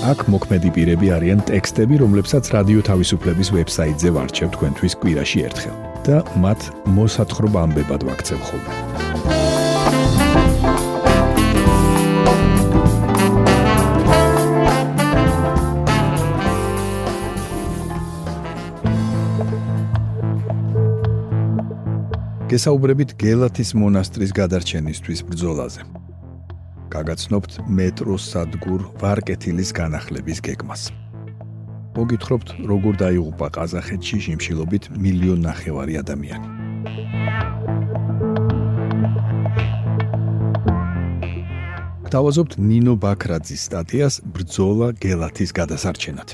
აქ მოქმედი პირები არიან ტექსტები, რომლებსაც რადიო თავისუფლების ვებსაიტზე ვარჩევ თქვენთვის კვირაში ერთხელ და მათ მოსათხრობა ამბებად ვაქცევ ხოლმე. გესაუბრებით გელათის მონასტრის გადარჩენისთვის ბრძოლაზე. გაგაცნობთ მეტროს სადგურ ვარკეთილის განახლების გეგმას. მოგითხრობთ, როგორ დაიღუპა ყაზახეთში შიმშილობით მილიონ ნახევარი ადამიანი. დავაზობთ ნინო ბაქრაძის სტატიას ბრძოლა გელათის გადასარჩენად.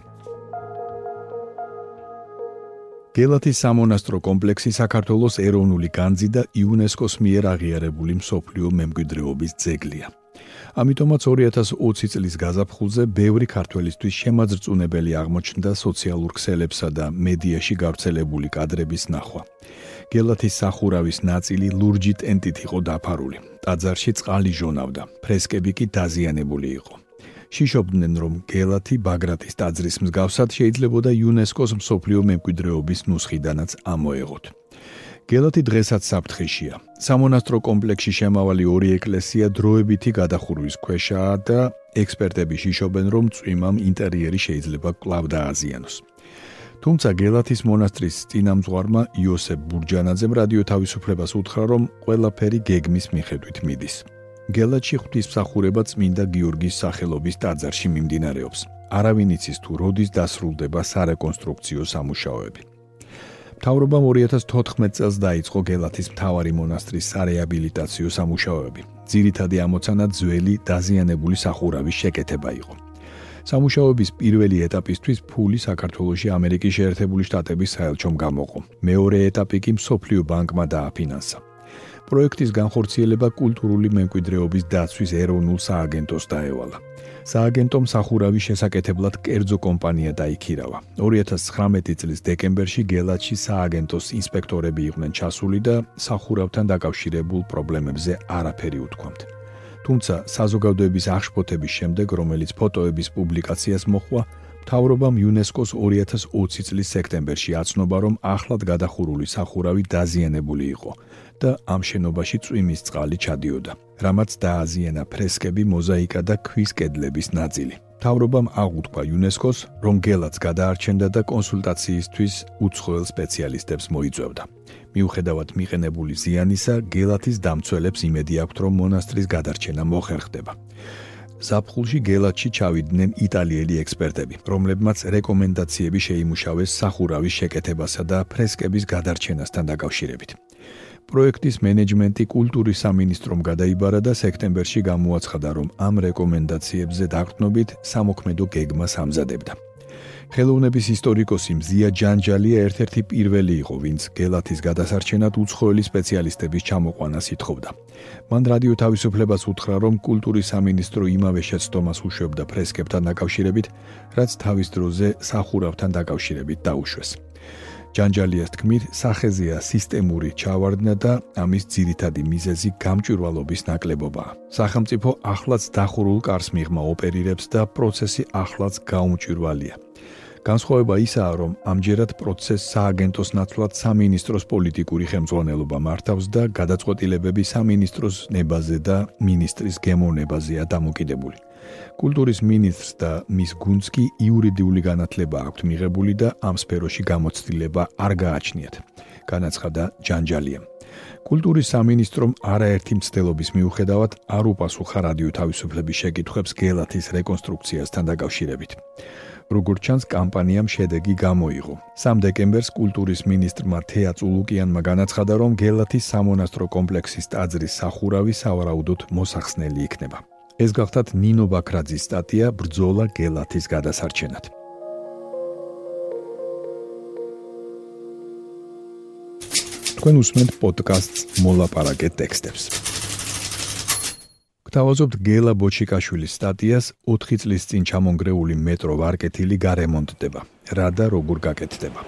გელათის სამონასტრო კომპლექსი საქართველოს ეროვნული განძი და იუნესკოს მიერ აღიარებული მსოფლიო მემკვიდრეობის ძეგლია. ამიტომაც 2020 წლის გაზაფხულზე ბევრი ქართველისთვის შემაძრწუნებელი აღმოჩნდა სოციალურ ქსელებსა და მედიაში გავრცელებული კადრების ნახვა. გელათის სახურავის ნაწილი ლურჯი ტენტით იყო დაფარული. ტაძარში წყალი ჟონავდა, ფრესკები კი დაზიანებული იყო. შიშობდნენ რომ გელათი ბაგრატის ტაძრის მსგავსად შეიძლებოდა იუნესკოს მსოფლიო მემკვიდრეობის ნუსხიდანაც ამოეღოთ. გელათი დღესაც საფრთხეშია. სამონასტრო კომპლექსში შემავალი ორი ეკლესია დროებითი გადახურვის ქვეშაა და ექსპერტები შიშობენ, რომ წვიმამ ინტერიერი შეიძლება კვლავ დააზიანოს. თუმცა გელათის მონასტრის წინამძღვარმა იოსებ ბურჯანაძემ რადიო თავისუფლებას უთხრა, რომ ყველაფერი გეგმის მიხედვით მიდის. გელათში ღვთისმსახურება წმინდა გიორგის სახელობის ტაძარში მიმდინარეობს. არავინ იცის თუ როდის დასრულდება სარეკონსტრუქციო სამუშაოები. მთავრობამ 2014 წელს დაიწყო გელათის მთავარი მონასტრის სარეაბილიტაციო სამუშაოები. ძირითადი ამოცანა ძველი დაზიანებული სახურავის შეკეთება იყო. სამუშაოების პირველი ეტაპისთვის ფული საქართველოსი ამერიკის შეერთებული შტატების საელჩომ გამოყო. მეორე ეტაპი კი მსოფლიო ბანკმა დააფინანსა. პროექტის განხორციელება კულტურული მემკვიდრეობის დაცვის ეროვნულ სააგენტოს დაევალა. სააგენტომ სახურავის შესაკეთებლად კერძო კომპანია დაიქირავა. 2019 წლის დეკემბერში გელათში სააგენტოს ინსპექტორები იყვნენ ჩასული და სახურავთან დაკავშირებულ პრობლემებზე არაფერი უთქვამთ. თუმცა საზოგადოების აღშფოთების შემდეგ, რომელიც ფოტოების პუბლიკაციას მოხვა, მთავრობამ იუნესკოს 2020 წლის სექტემბერში აცნობა, რომ ახლად გადახურული სახურავი დაზიანებული იყო და ამ შენობაში წვიმის წყალი ჩადიოდა. რამაც დააზიანა ფრესკები, მოზაიკა და ქვის კედლების ნაწილი. თავრობამ აღუთქვა იუნესკოს, რომ გელაც გადაარჩენდა და კონსულტაციისთვის უცხოელ სპეციალისტებს მოიწევდა. მიუხედავად მიყენებული ზიანისა, გელათის დამცველებს იმედი აქვთ, რომ მონასტრის გადარჩენა მოხერხდება. ზაფხულში გელათში ჩავიდნენ იტალიელი ექსპერტები, რომლებმაც რეკომენდაციები შეიმუშავეს სახურავის შეკეთებასა და ფრესკების გადარჩენასთან დაკავშირებით. პროექტის მენეჯმენტი კულტურის სამინისტრომ გადაიბარა და სექტემბერში გამოაცხადა, რომ ამ რეკომენდაციებზე დაყრდნობით სამოქმედო გეგმას ამზადებდა. ხელოვნების ისტორიკოსი მზია ჯანჯალია ერთ-ერთი პირველი იყო, ვინც გელათის გადასარჩენად უცხოელი სპეციალისტების ჩამოყვანას ითხოვდა. მან რადიო თავისუფლებას უთხრა, რომ კულტურის სამინისტრო იმავე შეცდომას უშვებდა ფრესკებთან დაკავშირებით, რაც თავის დროზე სახურავთან დაკავშირებით დაუშვეს. ჯანჯალიას თქმით, სახეზეა სისტემური ჩავარდნა და ამის ძირითადი მიზეზი გამჭვირვალობის ნაკლებობაა. სახელმწიფო ახლაც დახურულ კარს მიღმა ოპერირებს და პროცესი ახლაც გაუმჭვირვალეა. განსხვავება ისაა, რომ ამჯერად პროცესს სააგენტოს ნაცვლად სამინისტროს პოლიტიკური ხელმძღვანელობა მართავს და გადაწყვეტილებები სამინისტროს ნებაზე და მინისტრის გემოვნებაზეა დამოკიდებული. კულტურის მინისტრს და მის გუნდს კი იურიდიული განათლება აქვთ მიღებული და ამ სფეროში გამოცდილება არ გააჩნიათ. განაცხადა ჯანჯალიამ. კულტურის სამინისტრომ არაერთი მცდელობის მიუხედავად არ უპასუხა რადიო თავისუფლების შეკითხვებს გელათის რეკონსტრუქციასთან დაკავშირებით. როგორც ჩანს, კამპანიამ შედეგი გამოიღო. 3 დეკემბერს კულტურის მინისტრმა თეა წულუკიანმა განაცხადა, რომ გელათის სამონასტრო კომპლექსის ტაძრის სახურავი სავარაუდოდ მოსახსნელი იქნება. ეს გახდათ ნინო ბაქრაძის სტატია ბრძოლა გელათის გადასარჩენად. თქვენ უსმენთ პოდკასტს მოლაპარაკე ტექსტებს. გთავაზობთ გელა ბოჩიკაშვილის სტატიას 4 წლის წინ ჩამონგრეული მეტრო ვარკეთილი გარემონტდება რა და როგორ გაკეთდება.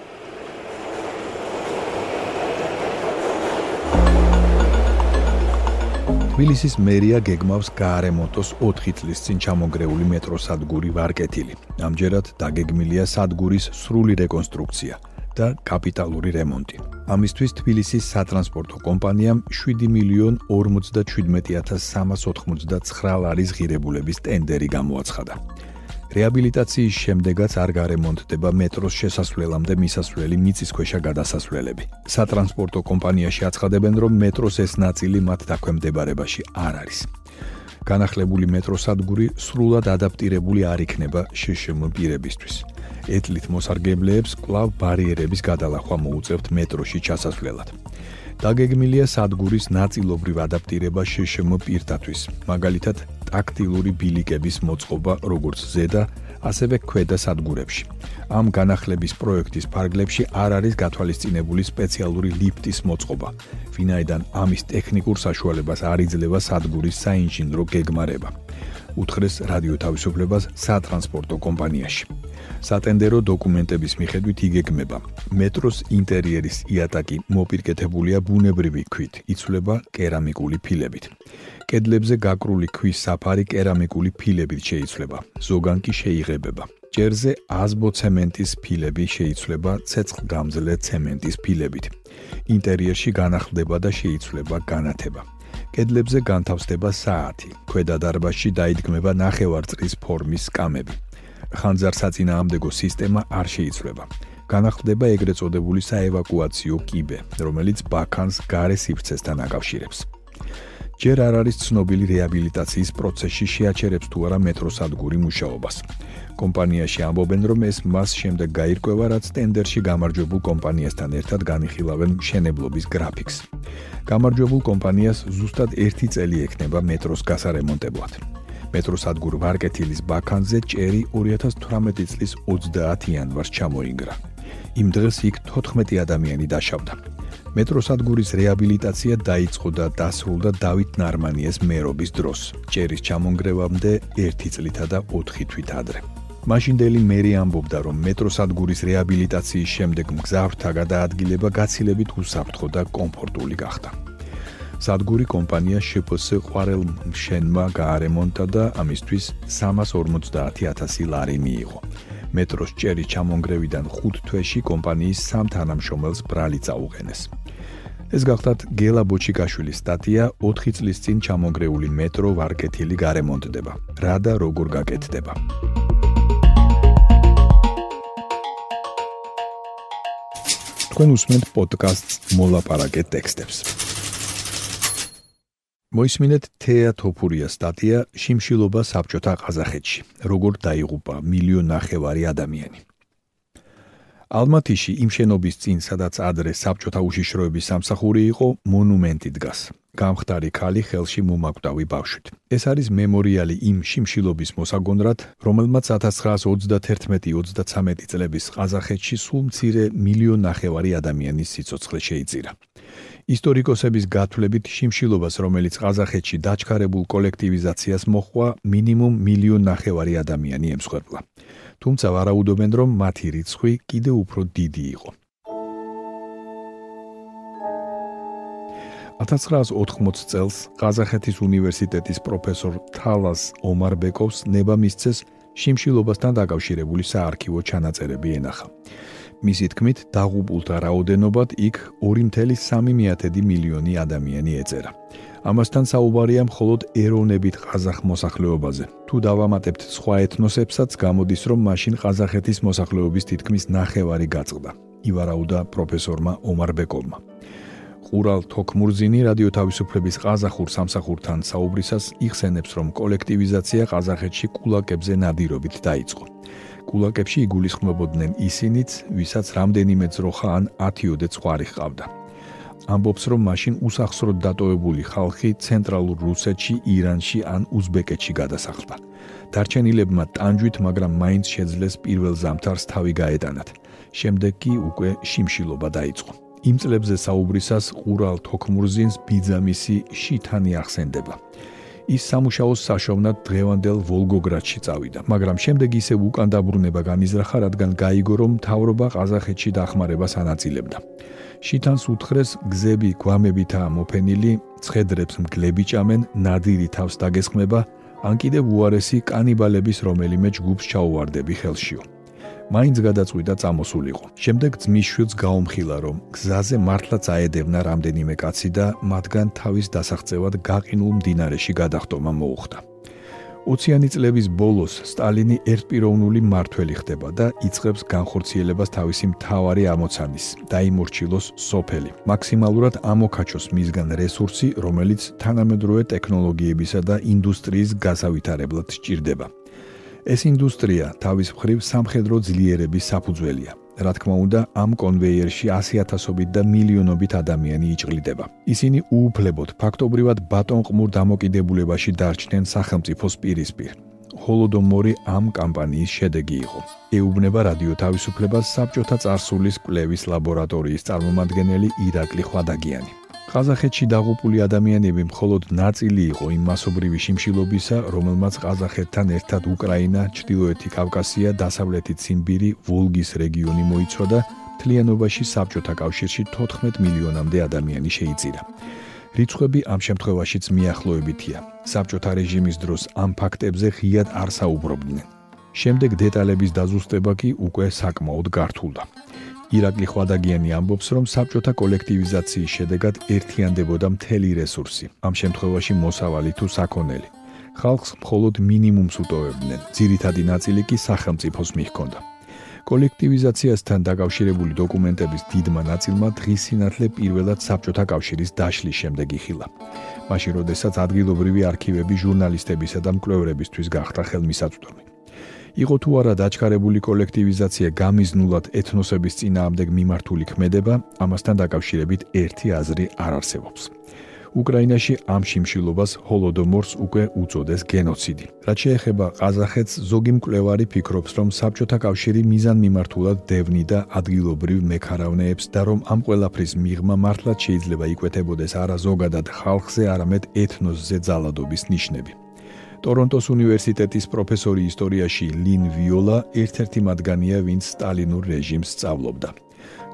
თბილისის მერია გეგმავს გაარემონტოს 4 წლის წინ ჩამონგრეული მეტროს სადგური ვარკეთილი. ამჯერად დაგეგმილია სადგურის სრული რეკონსტრუქცია. და კაპიტალური რემონტი. ამისთვის თბილისის სატრანსპორტო კომპანიამ 7 მილიონ 57399 ლარის ღირებულების ტენდერი გამოაცხადა. რეაბილიტაციის შემდეგაც არ გარემონტდება მეტროს შესასვლელამდე მისასვლელი მიწისქვეშა გადასასვლელები. სატრანსპორტო კომპანიაში აცხადებენ, რომ მეტროს ეს ნაწილი მათ დაქვემდებარებაში არ არის. განახლებული მეტროს სადგური სრულად ადაპტირებული არ იქნება შშმ პირებისთვის. ეტლით მოსარგებლეებს კლავ ბარიერების გადალახვა მოუწევთ მეტროში ჩასასვლელად. დაგეგმილია სადგურის ნაწილობრივ ადაპტირება შშმ პირთათვის, მაგალითად ტაქტილური ბილიკების მოწყობა როგორც ზედა, ასევე ქვედა სადგურებში. ამ განახლების პროექტის ფარგლებში არ არის გათვალისწინებული სპეციალური ლიფტის მოწყობა, ვინაიდან ამის ტექნიკურ საშუალებას არ იძლევა სადგურის საინჟინრო გეგმარება. უთხრეს რადიო თავისუფლებას სატრანსპორტო კომპანიაში. სატენდერო დოკუმენტების მიხედვით იგეგმება. მეტროს ინტერიერის იატაკი მოპირკეთებულია ბუნებრივი ქვით, იცვლება კერამიკული ფილებით. კედლებზე გაკრული ქვის საფარი კერამიკული ფილებით შეიცვლება. ზოგან კი შეიღებება. ჯერზე აზბოცემენტის ფილები შეიცვლება ცეცხლგამძლე ცემენტის ფილებით. ინტერიერში განახლდება და შეიცვლება განათება. კედლებზე განთავსდება საათი. ქვედა დარბაზში დაიდგმება ნახევარწრის ფორმის სკამები. ხანძარსაწინააღმდეგო სისტემა არ შეიცვლება. განახლდება ეგრეთ წოდებული საევაკუაციო კიბე, რომელიც ბაქანს გარე სივრცესთან აკავშირებს. ჯერ არ არის ცნობილი რეაბილიტაციის პროცესში შეაჩერებს თუ არა მეტროსადგური მუშაობას. კომპანიაში ამბობენ, რომ ეს მას შემდეგ გაირკვევა, რაც ტენდერში გამარჯვებულ კომპანიასთან ერთად განიხილავენ მშენებლობის გრაფიკს. გამარჯვებულ კომპანიას ზუსტად 1 წელი ექნება მეტროს გასარემონტებლად. მეტროსადგურ ვარკეთილის ბაქანზე ჭერი 2018 წლის 30 იანვარს ჩამოინგრა. იმ დღეს იქ 14 ადამიანი დაშავდა. მეტროსადგურის რეაბილიტაცია დაიწყო და დასრულდა დავით ნარმანიეს მერობის დროს. ჭერის ჩამონგრევამდე 1 წლითა და 4 თვით ადრე. მაშინდელი მერი ამბობდა, რომ მეტროსადგურის რეაბილიტაციის შემდეგ მგზავრთა გადაადგილება გაცილებით უსაფრთხო და კომფორტული გახდა. სადგური კომპანია შფს ყვარელ მშენმა გაარემონტა და ამისთვის 350000 ლარი მიიღო. მეტროს ჭერი ჩამონგრევიდან 5 თვეში კომპანიის სამ თანამშრომელს ბრალი წაუყენეს. ეს გახლავთ გელა ბოჩიკაშვილის სტატია 4 წლის წინ ჩამონგრეული მეტრო ვარკეთილი გარემონტდება. რა და როგორ გაკეთდება? თქვენ უსმენთ პოდკასტს მოლაპარაკე ტექსტებს. მოისმინეთ თეა თოფურიას სტატია შიმშილობა საბჭოთა ყაზახეთში. როგორ დაიღუპა მილიონ ნახევარი ადამიანი. ალმათიში იმ შენობის წინ, სადაც ადრე საბჭოთა უშიშროების სამსახური იყო, მონუმენტი დგას. გამხდარი ქალი ხელში მომაკვდავი ბავშვით. ეს არის მემორიალი იმ შიმშილობის მოსაგონრად, რომელმაც 1931-33 წლების ყაზახეთში სულ მცირე მილიონ ნახევარი ადამიანის სიცოცხლე შეიწირა. ისტორიკოსების გათვლებით შიმშილობას, რომელიც ყაზახეთში დაჩქარებულ კოლექტივიზაციას მოხვა, მინიმუმ მილიონ ნახევარი ადამიანი ემსხვერპლა. თუმცა ვარაუდობენ, რომ მათი რიცხვი კიდევ უფრო დიდი იყო. 1980 წელს ყაზახეთის უნივერსიტეტის პროფესორ თალას ომარბეკოვს ნება მისცეს შიმშილობასთან დაკავშირებული საარქივო ჩანაწერები ენახა. მისი თქმით, დაღუპულთა რაოდენობად იქ 2.3 მილიონი ადამიანი ეწერა. ამასთან საუბარია მხოლოდ ეროვნებით ყაზახ მოსახლეობაზე. თუ დავამატებთ სხვა ეთნოსებსაც, გამოდის, რომ მაშინ ყაზახეთის მოსახლეობის თითქმის ნახევარი გაწყდა. ივარაუდა პროფესორმა ომარბეკოვმა. ყურალ თოქმურზინი რადიო თავისუფლების ყაზახურ სამსახურთან საუბრისას იხსენებს, რომ კოლექტივიზაცია ყაზახეთში კულაკებზე ნადირობით დაიწყო. კულაკებში იგულისხმებოდნენ ისინიც, ვისაც რამდენიმე ძროხა ან 10-ოდე ყვარი ჰყავდა. ამბობს, რომ მაშინ უსახსროდ დატოვებული ხალხი ცენტრალურ რუსეთში, ირანში ან უზბეკეთში გადასახლდა. დარჩენილებმა ტანჯვით, მაგრამ მაინც შეძლეს პირველ ზამთარს თავი გაეტანათ. შემდეგ კი უკვე შიმშილობა დაიწყო. იმ წლებზე საუბრისას ყურალ თოქმურზინს ბიძამისი შითანი ახსენდება. ის სამუშაოს საშოვნად დღევანდელ ვოლგოგრადში წავიდა, მაგრამ შემდეგ ისე უკან დაბრუნება განიზრახა, რადგან გაიგო რომ თავრობა ყაზახეთში დახმარებას ანაწილებდა. შითანს უთხრეს გზები გვამებითაა მოფენილი, ცხედრებს მგლები ჭამენ, ნადირი თავს დაგესხმება, ან კიდევ უარესი კანიბალების რომელიმე ჯგუფს ჩაუვარდები ხელშიო. მაინც გადაწყვიტა წამოსულიყო. შემდეგ ძმის შვილს გაუმხილა, რომ გზაზე მართლაც აედევნა რამდენიმე კაცი და მათგან თავის დასაღწევად გაყინულ მდინარეში გადახტომა მოუხდა. 20-იანი წლების ბოლოს სტალინი ერთპიროვნული მართველი ხდება და იწყებს განხორციელებას თავისი მთავარი ამოცანის დაიმორჩილოს სოფელი. მაქსიმალურად ამოქაჩოს მისგან რესურსი, რომელიც თანამედროვე ტექნოლოგიებისა და ინდუსტრიის გასავითარებლად სჭირდება. ეს ინდუსტრია თავის მხრივ სამხედრო ძლიერების საფუძველია. რა თქმა უნდა, ამ კონვეიერში 100.000ობით და მილიონობით ადამიანი იჭრიდება. ისინი უუფლებოდ, ფაქტობრივად ბატონყმურ დამოკიდებულებაში დარჩნენ სახელმწიფოს პირისპირ. ჰოლოდომორი ამ კამპანიის შედეგი იყო. ეუბნება რადიო თავისუფლებას საბჭოთა წარსულის კვლევის ლაბორატორიის წარმომადგენელი ირაკლი ხვადაგიანი. ყაზახეთში დაღუპული ადამიანები მხოლოდ ნაწილი იყო იმ მასობრივი შიმშილობისა, რომელმაც ყაზახეთთან ერთად უკრაინა, ჩრდილოეთი კავკასია, დასავლეთი ციმბირი, ვოლგის რეგიონი მოიცოდა, თლიანობაში საბჭოთა კავშირში 14 მილიონამდე ადამიანი შეიწირა. რიცხვები ამ შემთხვევაშიც მიახლოებითია. საბჭოთა რეჟიმის დროს ამ ფაქტებზე ღიად არ საუბრობდნენ. შემდეგ დეტალების დაზუსტება კი უკვე საკმაოდ გართულდა. ირაკლი ხვადაგიანი ამბობს, რომ საბჭოთა კოლექტივიზაციის შედეგად ერთიანდებოდა მთელი რესურსი, ამ შემთხვევაში მოსავალი თუ საქონელი. ხალხს მხოლოდ მინიმუმს უტოვებდნენ, ძირითადი ნაწილი კი სახელმწიფოს მიჰქონდა. კოლექტივიზაციასთან დაკავშირებული დოკუმენტების დიდმა ნაწილმა დღის სინათლე პირველად საბჭოთა კავშირის დაშლის შემდეგ იხილა. მაშინ, როდესაც ადგილობრივი არქივები ჟურნალისტებისა და მკვლევრებისთვის გახდა ხელმისაწვდომი. იყო თუ არა დაჩქარებული კოლექტივიზაცია გამიზნულად ეთნოსების წინააღმდეგ მიმართული ქმედება, ამასთან დაკავშირებით ერთი აზრი არ არსებობს. უკრაინაში ამ შიმშილობას ჰოლოდომორს უკვე უწოდეს გენოციდი. რაც შეეხება ყაზახეთს, ზოგი მკვლევარი ფიქრობს, რომ საბჭოთა კავშირი მიზანმიმართულად დევნიდა ადგილობრივ მექარავნეებს და რომ ამ ყველაფრის მიღმა მართლაც შეიძლება იკვეთებოდეს არა ზოგადად ხალხზე, არამედ ეთნოსზე ძალადობის ნიშნები. ტორონტოს უნივერსიტეტის პროფესორი ისტორიაში ლინ ვიოლა ერთ-ერთი მათგანია, ვინც სტალინურ რეჟიმს სწავლობდა.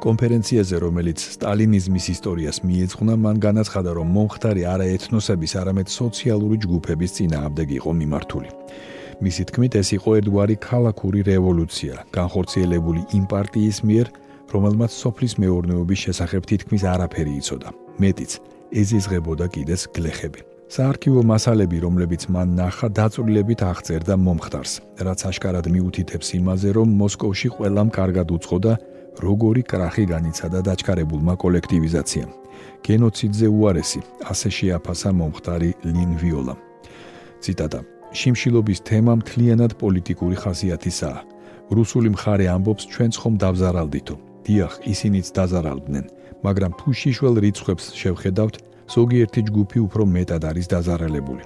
კონფერენციაზე, რომელიც სტალინიზმის ისტორიას მიეძღვნა, მან განაცხადა, რომ მომხდარი არა ეთნოსების, არამედ სოციალური ჯგუფების წინააღმდეგ იყო მიმართული. მისი თქმით, ეს იყო ერთგვარი ქალაქური რევოლუცია, განხორციელებული იმ პარტიის მიერ, რომელმაც სოფლის მეურნეობის შესახებ თითქმის არაფერი იცოდა. მეტიც, ეზიზღებოდა კიდეს გლეხები. საარქივო მასალები, რომლებიც მან ნახა, დაწვრილებით აღწერდა მომხდარს, რაც აშკარად მიუთითებს იმაზე, რომ მოსკოვში ყველამ კარგად უცხოდა, როგორი კრახი განიცადა დაჩქარებულმა კოლექტივიზაციამ. გენოციდზე უარესი, ასე შეაფასა მომხდარი ლინ ვიოლა. ციტატა: შიმშილობის თემა მთლიანად პოლიტიკური ხასიათისაა. რუსული მხარე ამბობს, ჩვენც ხომ დავზარალდითო. დიახ, ისინიც დაზარალდნენ, მაგრამ თუ შიშველ რიცხვებს შევხედავთ, ზოგიერთი ჯგუფი უფრო მეტად არის დაზარალებული.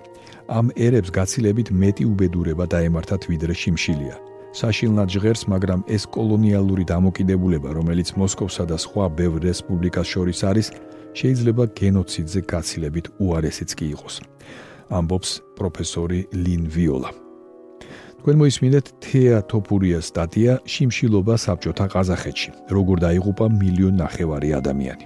ამ ერებს გაცილებით მეტი უბედურება დაემართათ ვიდრე შიმშილია. საშილნად ჟღერს, მაგრამ ეს კოლონიალური დამოკიდებულება, რომელიც მოსკოვსა და სხვა ბევრ რესპუბლიკას შორის არის, შეიძლება გენოციდზე გაცილებით უარესიც კი იყოს. ამბობს პროფესორი ლინ ვიოლა. თქვენ მოისმინეთ თეა თოპურიას სტატია შიმშილობა საბჭოთა ყაზახეთში, როგორ დაიღუპა მილიონ ნახევარი ადამიანი.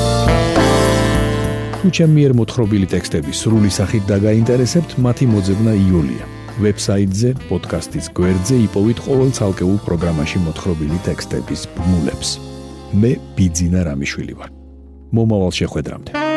თუ ჩემი მიერ მოთხრობილი ტექსტები სრული სახით დაგაინტერესებთ, მათი მოძებნა იულია. ვებსაიტზე, პოდკასტის გვერდზე იპოვით ყოველ ცალკეულ პროგრამაში მოთხრობილი ტექსტების ბმულებს. მე ბიძინა რამიშვილი ვარ. მომავალ შეხვედრამდე.